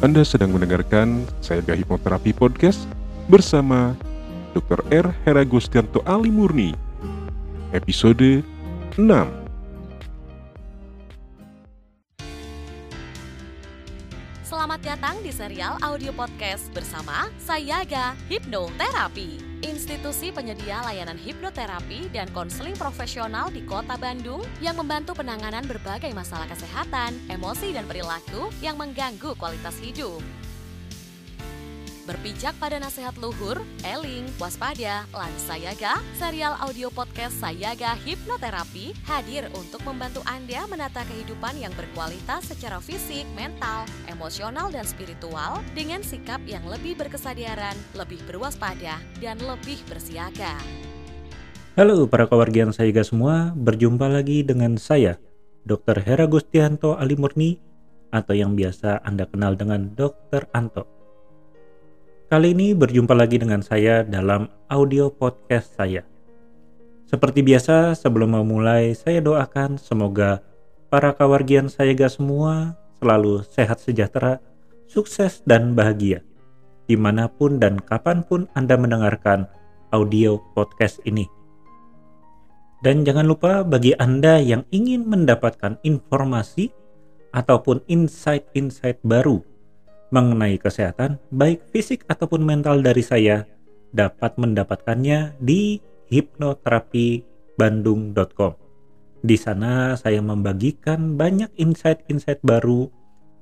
Anda sedang mendengarkan saya Hipnoterapi Podcast bersama Dr. R. Hera Gustianto Ali Murni. Episode 6. Selamat datang di serial audio podcast bersama Sayaga Hipnoterapi. Institusi penyedia layanan hipnoterapi dan konseling profesional di Kota Bandung yang membantu penanganan berbagai masalah kesehatan, emosi, dan perilaku yang mengganggu kualitas hidup. Berpijak pada nasihat luhur, eling, waspada, Lansayaga, serial audio podcast Sayaga Hipnoterapi hadir untuk membantu Anda menata kehidupan yang berkualitas secara fisik, mental, emosional, dan spiritual dengan sikap yang lebih berkesadaran, lebih berwaspada, dan lebih bersiaga. Halo para kewargian Sayaga semua, berjumpa lagi dengan saya, Dr. Hera Gustianto Ali Murni, atau yang biasa Anda kenal dengan Dr. Anto. Kali ini berjumpa lagi dengan saya dalam audio podcast saya. Seperti biasa, sebelum memulai, saya doakan semoga para kawargian saya gak semua selalu sehat sejahtera, sukses dan bahagia. Di mana pun dan kapan pun Anda mendengarkan audio podcast ini. Dan jangan lupa bagi Anda yang ingin mendapatkan informasi ataupun insight-insight baru mengenai kesehatan, baik fisik ataupun mental dari saya, dapat mendapatkannya di hipnoterapibandung.com. Di sana saya membagikan banyak insight-insight baru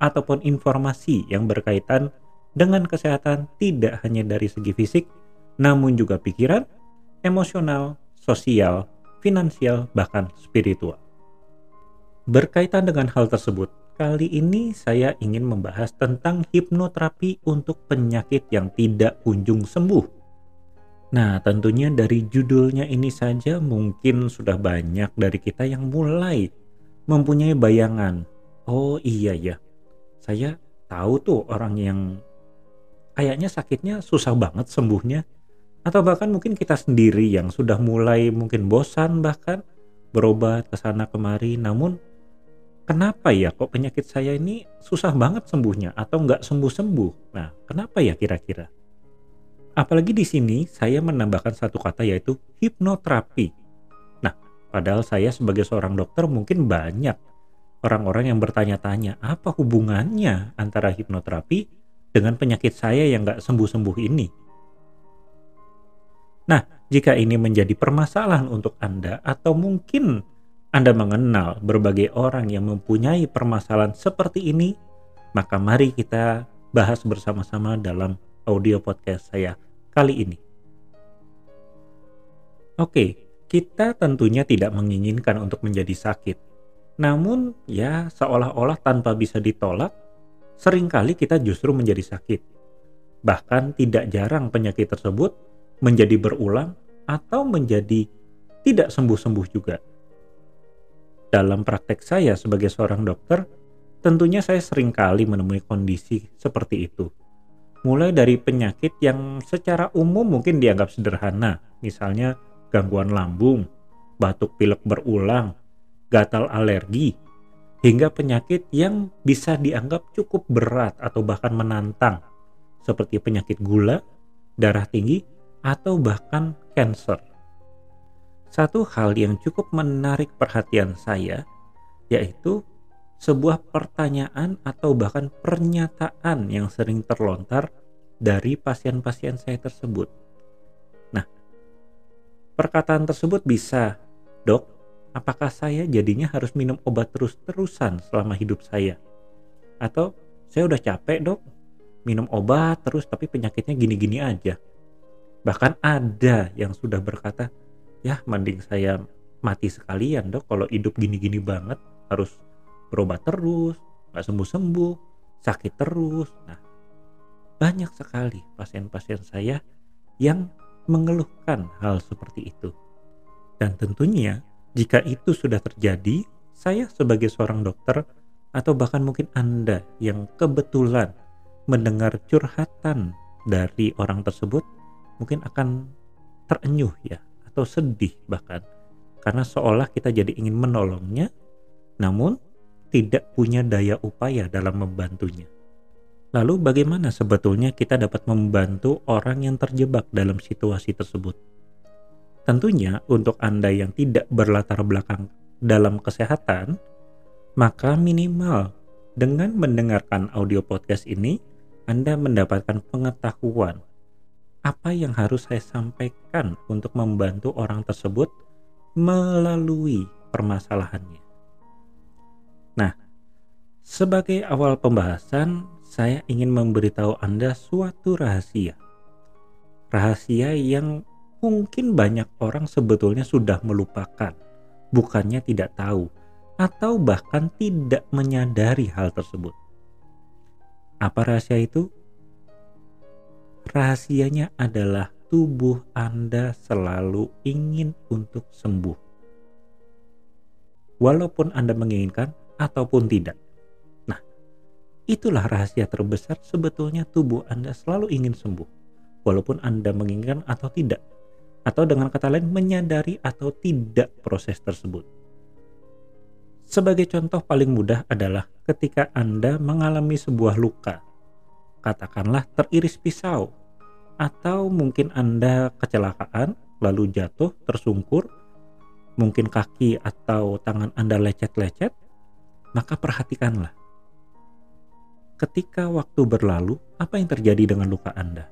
ataupun informasi yang berkaitan dengan kesehatan tidak hanya dari segi fisik, namun juga pikiran, emosional, sosial, finansial, bahkan spiritual. Berkaitan dengan hal tersebut, Kali ini saya ingin membahas tentang hipnoterapi untuk penyakit yang tidak kunjung sembuh. Nah, tentunya dari judulnya ini saja mungkin sudah banyak dari kita yang mulai mempunyai bayangan. Oh iya ya, saya tahu tuh orang yang kayaknya sakitnya susah banget sembuhnya. Atau bahkan mungkin kita sendiri yang sudah mulai mungkin bosan bahkan berobat ke sana kemari namun kenapa ya kok penyakit saya ini susah banget sembuhnya atau nggak sembuh-sembuh? Nah, kenapa ya kira-kira? Apalagi di sini saya menambahkan satu kata yaitu hipnoterapi. Nah, padahal saya sebagai seorang dokter mungkin banyak orang-orang yang bertanya-tanya apa hubungannya antara hipnoterapi dengan penyakit saya yang nggak sembuh-sembuh ini. Nah, jika ini menjadi permasalahan untuk Anda atau mungkin anda mengenal berbagai orang yang mempunyai permasalahan seperti ini, maka mari kita bahas bersama-sama dalam audio podcast saya kali ini. Oke, kita tentunya tidak menginginkan untuk menjadi sakit. Namun, ya seolah-olah tanpa bisa ditolak, sering kali kita justru menjadi sakit. Bahkan tidak jarang penyakit tersebut menjadi berulang atau menjadi tidak sembuh-sembuh juga dalam praktek saya sebagai seorang dokter, tentunya saya sering kali menemui kondisi seperti itu. Mulai dari penyakit yang secara umum mungkin dianggap sederhana, misalnya gangguan lambung, batuk pilek berulang, gatal alergi, hingga penyakit yang bisa dianggap cukup berat atau bahkan menantang, seperti penyakit gula, darah tinggi, atau bahkan cancer. Satu hal yang cukup menarik perhatian saya yaitu sebuah pertanyaan atau bahkan pernyataan yang sering terlontar dari pasien-pasien saya tersebut. Nah, perkataan tersebut bisa, "Dok, apakah saya jadinya harus minum obat terus-terusan selama hidup saya?" Atau, "Saya udah capek, Dok, minum obat terus tapi penyakitnya gini-gini aja." Bahkan ada yang sudah berkata, ya mending saya mati sekalian dok. Kalau hidup gini-gini banget harus berobat terus nggak sembuh-sembuh sakit terus. Nah banyak sekali pasien-pasien saya yang mengeluhkan hal seperti itu. Dan tentunya jika itu sudah terjadi saya sebagai seorang dokter atau bahkan mungkin Anda yang kebetulan mendengar curhatan dari orang tersebut mungkin akan terenyuh ya atau sedih bahkan karena seolah kita jadi ingin menolongnya namun tidak punya daya upaya dalam membantunya. Lalu bagaimana sebetulnya kita dapat membantu orang yang terjebak dalam situasi tersebut? Tentunya untuk Anda yang tidak berlatar belakang dalam kesehatan, maka minimal dengan mendengarkan audio podcast ini, Anda mendapatkan pengetahuan apa yang harus saya sampaikan untuk membantu orang tersebut melalui permasalahannya. Nah, sebagai awal pembahasan, saya ingin memberitahu Anda suatu rahasia. Rahasia yang mungkin banyak orang sebetulnya sudah melupakan, bukannya tidak tahu, atau bahkan tidak menyadari hal tersebut. Apa rahasia itu? Rahasianya adalah tubuh Anda selalu ingin untuk sembuh. Walaupun Anda menginginkan ataupun tidak. Itulah rahasia terbesar sebetulnya tubuh Anda selalu ingin sembuh, walaupun Anda menginginkan atau tidak, atau dengan kata lain menyadari atau tidak proses tersebut. Sebagai contoh paling mudah adalah ketika Anda mengalami sebuah luka, katakanlah teriris pisau, atau mungkin Anda kecelakaan lalu jatuh tersungkur, mungkin kaki atau tangan Anda lecet-lecet, maka perhatikanlah ketika waktu berlalu, apa yang terjadi dengan luka Anda?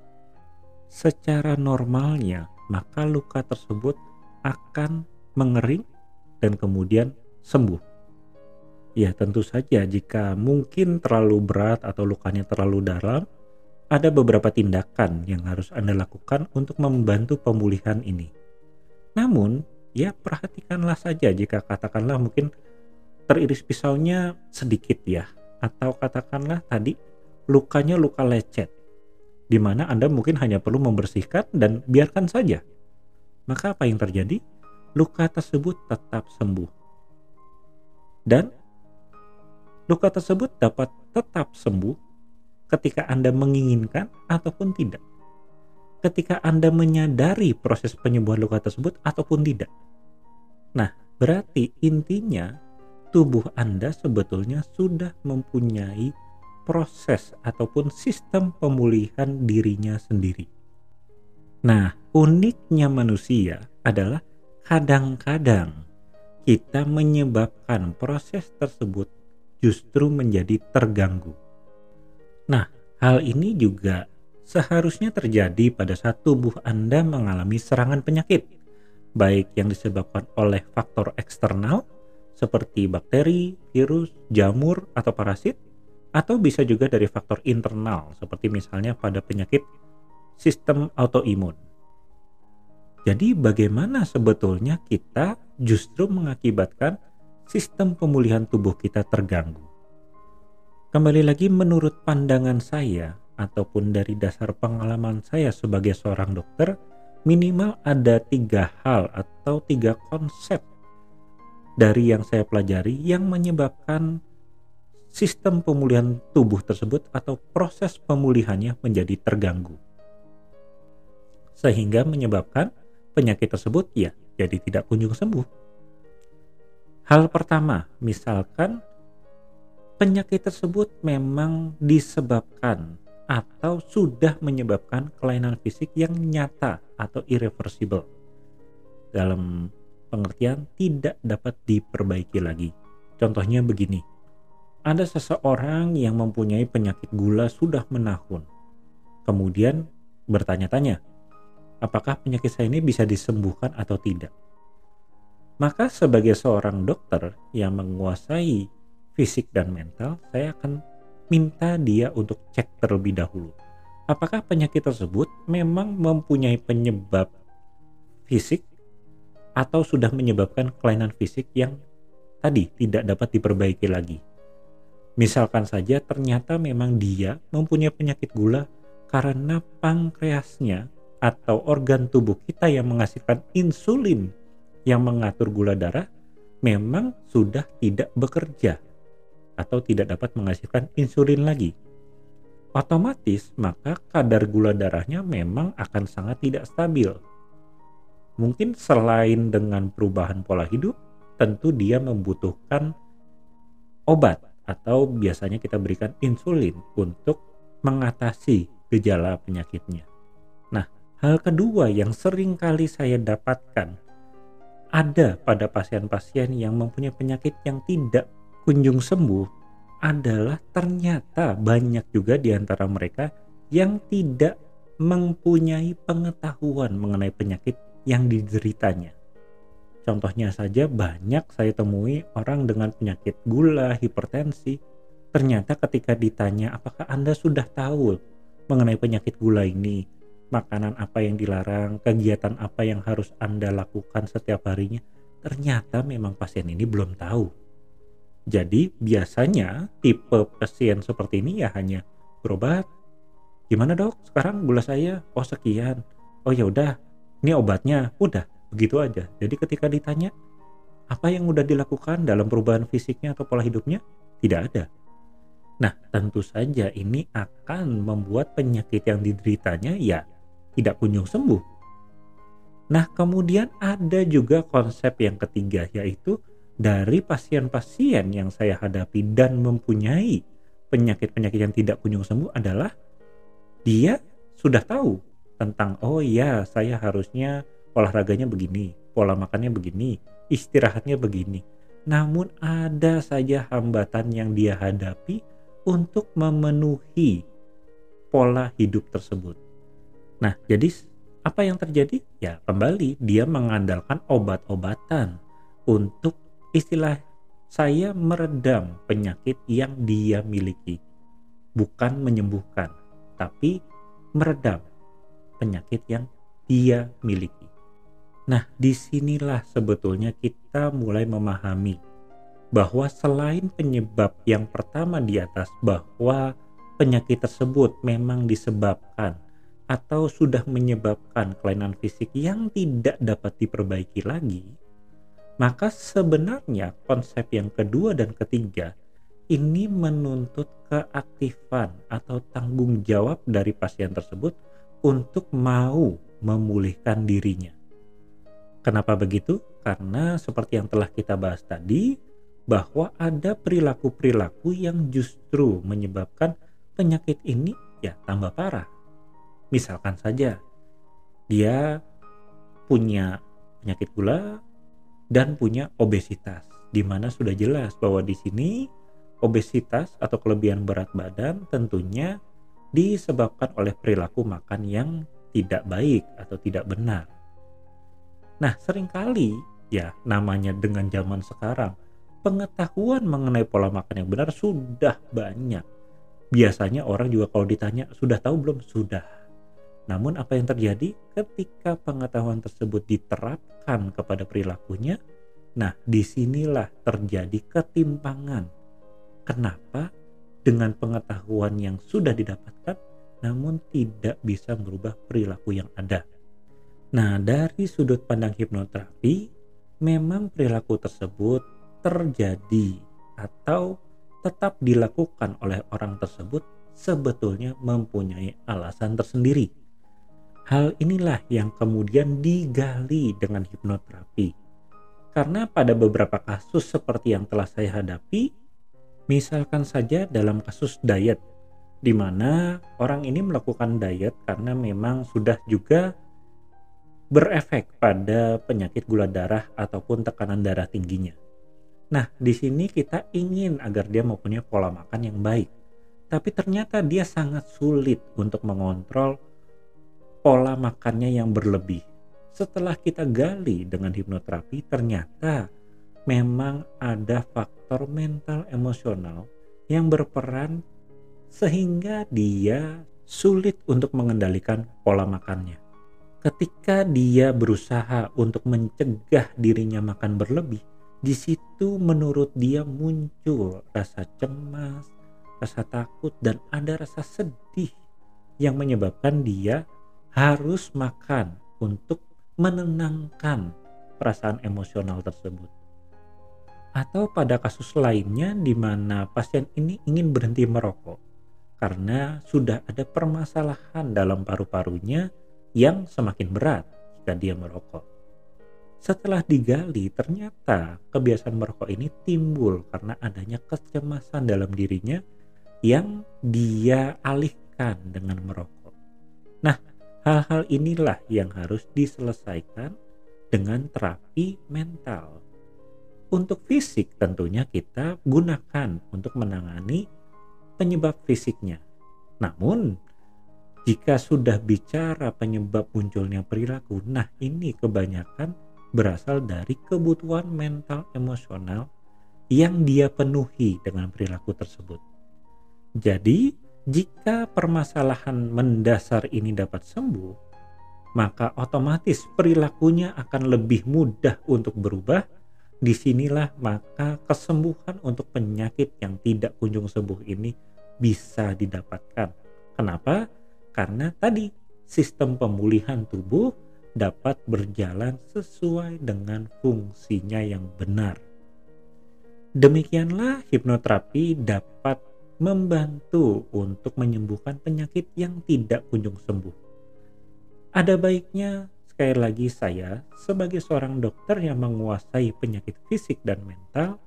Secara normalnya, maka luka tersebut akan mengering dan kemudian sembuh. Ya, tentu saja jika mungkin terlalu berat atau lukanya terlalu dalam, ada beberapa tindakan yang harus Anda lakukan untuk membantu pemulihan ini. Namun, ya perhatikanlah saja jika katakanlah mungkin teriris pisaunya sedikit ya atau katakanlah tadi lukanya luka lecet di mana Anda mungkin hanya perlu membersihkan dan biarkan saja. Maka apa yang terjadi? Luka tersebut tetap sembuh. Dan luka tersebut dapat tetap sembuh ketika Anda menginginkan ataupun tidak. Ketika Anda menyadari proses penyembuhan luka tersebut ataupun tidak. Nah, berarti intinya tubuh Anda sebetulnya sudah mempunyai proses ataupun sistem pemulihan dirinya sendiri. Nah, uniknya manusia adalah kadang-kadang kita menyebabkan proses tersebut justru menjadi terganggu. Nah, hal ini juga seharusnya terjadi pada saat tubuh Anda mengalami serangan penyakit, baik yang disebabkan oleh faktor eksternal seperti bakteri, virus, jamur, atau parasit, atau bisa juga dari faktor internal seperti misalnya pada penyakit sistem autoimun. Jadi bagaimana sebetulnya kita justru mengakibatkan sistem pemulihan tubuh kita terganggu? Kembali lagi menurut pandangan saya ataupun dari dasar pengalaman saya sebagai seorang dokter, minimal ada tiga hal atau tiga konsep dari yang saya pelajari yang menyebabkan sistem pemulihan tubuh tersebut atau proses pemulihannya menjadi terganggu. Sehingga menyebabkan penyakit tersebut ya jadi tidak kunjung sembuh. Hal pertama, misalkan penyakit tersebut memang disebabkan atau sudah menyebabkan kelainan fisik yang nyata atau irreversible. Dalam pengertian tidak dapat diperbaiki lagi. Contohnya begini, ada seseorang yang mempunyai penyakit gula sudah menahun. Kemudian bertanya-tanya, apakah penyakit saya ini bisa disembuhkan atau tidak? Maka sebagai seorang dokter yang menguasai fisik dan mental, saya akan minta dia untuk cek terlebih dahulu. Apakah penyakit tersebut memang mempunyai penyebab fisik atau sudah menyebabkan kelainan fisik yang tadi tidak dapat diperbaiki lagi. Misalkan saja ternyata memang dia mempunyai penyakit gula karena pankreasnya atau organ tubuh kita yang menghasilkan insulin yang mengatur gula darah memang sudah tidak bekerja atau tidak dapat menghasilkan insulin lagi. Otomatis maka kadar gula darahnya memang akan sangat tidak stabil mungkin selain dengan perubahan pola hidup, tentu dia membutuhkan obat atau biasanya kita berikan insulin untuk mengatasi gejala penyakitnya. Nah, hal kedua yang sering kali saya dapatkan ada pada pasien-pasien yang mempunyai penyakit yang tidak kunjung sembuh adalah ternyata banyak juga di antara mereka yang tidak mempunyai pengetahuan mengenai penyakit yang dideritanya. Contohnya saja banyak saya temui orang dengan penyakit gula, hipertensi. Ternyata ketika ditanya apakah Anda sudah tahu mengenai penyakit gula ini, makanan apa yang dilarang, kegiatan apa yang harus Anda lakukan setiap harinya, ternyata memang pasien ini belum tahu. Jadi biasanya tipe pasien seperti ini ya hanya berobat. Gimana dok? Sekarang gula saya, oh sekian. Oh ya udah, ini obatnya, udah begitu aja. Jadi ketika ditanya apa yang udah dilakukan dalam perubahan fisiknya atau pola hidupnya, tidak ada. Nah, tentu saja ini akan membuat penyakit yang dideritanya ya tidak kunjung sembuh. Nah, kemudian ada juga konsep yang ketiga yaitu dari pasien-pasien yang saya hadapi dan mempunyai penyakit-penyakit yang tidak kunjung sembuh adalah dia sudah tahu tentang oh ya saya harusnya olahraganya begini, pola makannya begini, istirahatnya begini. Namun ada saja hambatan yang dia hadapi untuk memenuhi pola hidup tersebut. Nah, jadi apa yang terjadi? Ya, kembali dia mengandalkan obat-obatan untuk istilah saya meredam penyakit yang dia miliki. Bukan menyembuhkan, tapi meredam penyakit yang dia miliki. Nah, di sinilah sebetulnya kita mulai memahami bahwa selain penyebab yang pertama di atas bahwa penyakit tersebut memang disebabkan atau sudah menyebabkan kelainan fisik yang tidak dapat diperbaiki lagi, maka sebenarnya konsep yang kedua dan ketiga ini menuntut keaktifan atau tanggung jawab dari pasien tersebut untuk mau memulihkan dirinya. Kenapa begitu? Karena seperti yang telah kita bahas tadi, bahwa ada perilaku-perilaku yang justru menyebabkan penyakit ini ya tambah parah. Misalkan saja, dia punya penyakit gula dan punya obesitas, di mana sudah jelas bahwa di sini obesitas atau kelebihan berat badan tentunya disebabkan oleh perilaku makan yang tidak baik atau tidak benar. Nah, sering kali ya namanya dengan zaman sekarang, pengetahuan mengenai pola makan yang benar sudah banyak. Biasanya orang juga kalau ditanya, sudah tahu belum? Sudah. Namun apa yang terjadi ketika pengetahuan tersebut diterapkan kepada perilakunya? Nah, di sinilah terjadi ketimpangan. Kenapa? Dengan pengetahuan yang sudah didapatkan, namun tidak bisa merubah perilaku yang ada. Nah, dari sudut pandang hipnoterapi, memang perilaku tersebut terjadi atau tetap dilakukan oleh orang tersebut sebetulnya mempunyai alasan tersendiri. Hal inilah yang kemudian digali dengan hipnoterapi. Karena pada beberapa kasus seperti yang telah saya hadapi, misalkan saja dalam kasus diet, di mana orang ini melakukan diet karena memang sudah juga berefek pada penyakit gula darah ataupun tekanan darah tingginya. Nah, di sini kita ingin agar dia mempunyai pola makan yang baik. Tapi ternyata dia sangat sulit untuk mengontrol pola makannya yang berlebih. Setelah kita gali dengan hipnoterapi, ternyata memang ada faktor mental emosional yang berperan sehingga dia sulit untuk mengendalikan pola makannya ketika dia berusaha untuk mencegah dirinya makan berlebih, di situ menurut dia muncul rasa cemas, rasa takut, dan ada rasa sedih yang menyebabkan dia harus makan untuk menenangkan perasaan emosional tersebut. Atau pada kasus lainnya di mana pasien ini ingin berhenti merokok karena sudah ada permasalahan dalam paru-parunya yang semakin berat jika dia merokok. Setelah digali, ternyata kebiasaan merokok ini timbul karena adanya kecemasan dalam dirinya yang dia alihkan dengan merokok. Nah, hal-hal inilah yang harus diselesaikan dengan terapi mental. Untuk fisik tentunya kita gunakan untuk menangani penyebab fisiknya. Namun, jika sudah bicara penyebab munculnya perilaku, nah ini kebanyakan berasal dari kebutuhan mental emosional yang dia penuhi dengan perilaku tersebut. Jadi, jika permasalahan mendasar ini dapat sembuh, maka otomatis perilakunya akan lebih mudah untuk berubah. Di sinilah maka kesembuhan untuk penyakit yang tidak kunjung sembuh ini bisa didapatkan. Kenapa? Karena tadi sistem pemulihan tubuh dapat berjalan sesuai dengan fungsinya yang benar. Demikianlah hipnoterapi dapat membantu untuk menyembuhkan penyakit yang tidak kunjung sembuh. Ada baiknya sekali lagi saya sebagai seorang dokter yang menguasai penyakit fisik dan mental,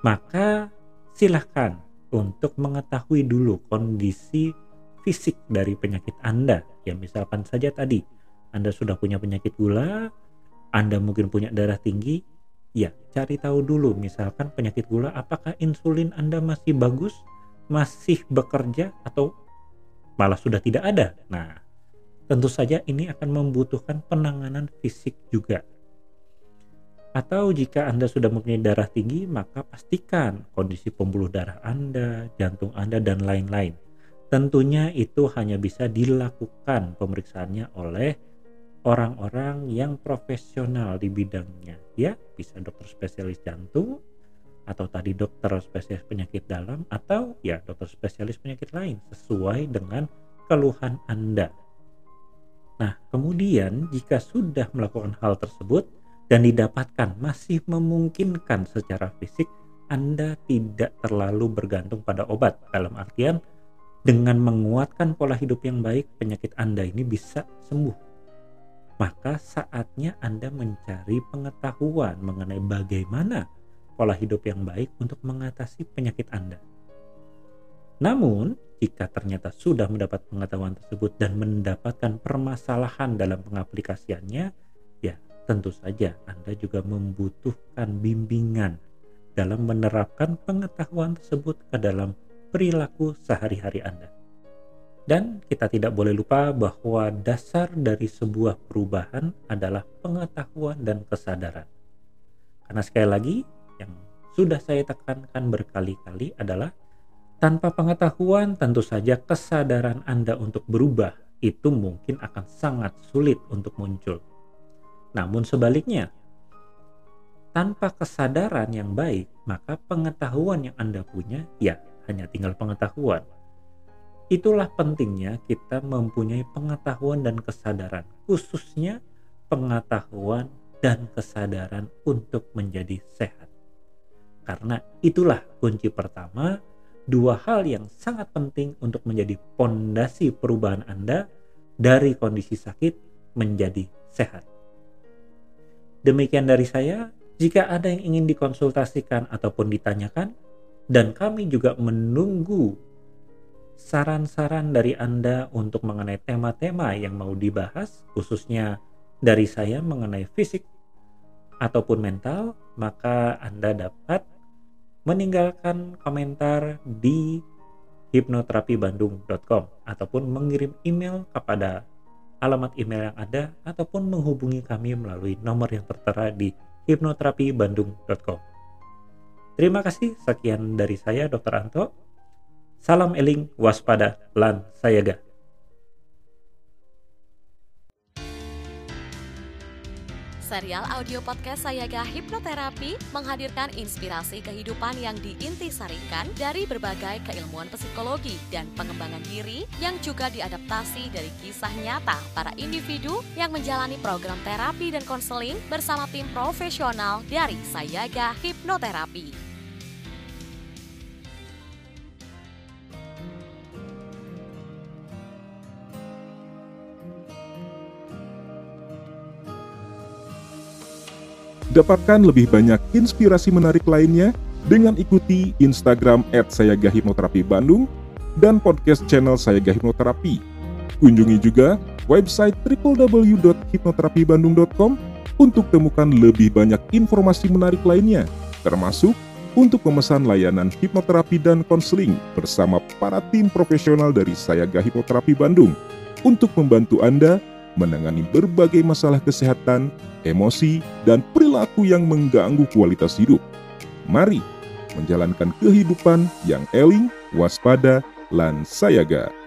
maka silahkan untuk mengetahui dulu kondisi fisik dari penyakit Anda. Ya misalkan saja tadi, Anda sudah punya penyakit gula, Anda mungkin punya darah tinggi, ya cari tahu dulu misalkan penyakit gula apakah insulin Anda masih bagus masih bekerja atau malah sudah tidak ada. Nah, tentu saja ini akan membutuhkan penanganan fisik juga. Atau jika Anda sudah mempunyai darah tinggi, maka pastikan kondisi pembuluh darah Anda, jantung Anda, dan lain-lain. Tentunya itu hanya bisa dilakukan pemeriksaannya oleh orang-orang yang profesional di bidangnya. Ya, bisa dokter spesialis jantung, atau tadi dokter spesialis penyakit dalam atau ya dokter spesialis penyakit lain sesuai dengan keluhan Anda. Nah, kemudian jika sudah melakukan hal tersebut dan didapatkan masih memungkinkan secara fisik, Anda tidak terlalu bergantung pada obat. Dalam artian dengan menguatkan pola hidup yang baik, penyakit Anda ini bisa sembuh. Maka saatnya Anda mencari pengetahuan mengenai bagaimana pola hidup yang baik untuk mengatasi penyakit Anda. Namun, jika ternyata sudah mendapat pengetahuan tersebut dan mendapatkan permasalahan dalam pengaplikasiannya, ya tentu saja Anda juga membutuhkan bimbingan dalam menerapkan pengetahuan tersebut ke dalam perilaku sehari-hari Anda. Dan kita tidak boleh lupa bahwa dasar dari sebuah perubahan adalah pengetahuan dan kesadaran. Karena sekali lagi, yang sudah saya tekankan berkali-kali adalah tanpa pengetahuan tentu saja kesadaran Anda untuk berubah itu mungkin akan sangat sulit untuk muncul. Namun sebaliknya, tanpa kesadaran yang baik, maka pengetahuan yang Anda punya ya hanya tinggal pengetahuan. Itulah pentingnya kita mempunyai pengetahuan dan kesadaran, khususnya pengetahuan dan kesadaran untuk menjadi sehat. Karena itulah kunci pertama, dua hal yang sangat penting untuk menjadi pondasi perubahan Anda dari kondisi sakit menjadi sehat. Demikian dari saya, jika ada yang ingin dikonsultasikan ataupun ditanyakan, dan kami juga menunggu saran-saran dari Anda untuk mengenai tema-tema yang mau dibahas, khususnya dari saya mengenai fisik ataupun mental, maka Anda dapat meninggalkan komentar di hipnoterapibandung.com ataupun mengirim email kepada alamat email yang ada ataupun menghubungi kami melalui nomor yang tertera di hipnoterapibandung.com. Terima kasih, sekian dari saya Dr. Anto. Salam eling, waspada, lan sayaga. Serial audio podcast Sayaga Hipnoterapi menghadirkan inspirasi kehidupan yang diintisarikan dari berbagai keilmuan psikologi dan pengembangan diri yang juga diadaptasi dari kisah nyata para individu yang menjalani program terapi dan konseling bersama tim profesional dari Sayaga Hipnoterapi. Dapatkan lebih banyak inspirasi menarik lainnya dengan ikuti Instagram @sayagahipnoterapi Bandung dan podcast channel Sayaga Hipnoterapi. Kunjungi juga website www.hipnoterapibandung.com untuk temukan lebih banyak informasi menarik lainnya, termasuk untuk memesan layanan hipnoterapi dan konseling bersama para tim profesional dari Sayaga Hipnoterapi Bandung untuk membantu Anda menangani berbagai masalah kesehatan, emosi, dan perilaku yang mengganggu kualitas hidup. Mari menjalankan kehidupan yang eling, waspada, lan sayaga.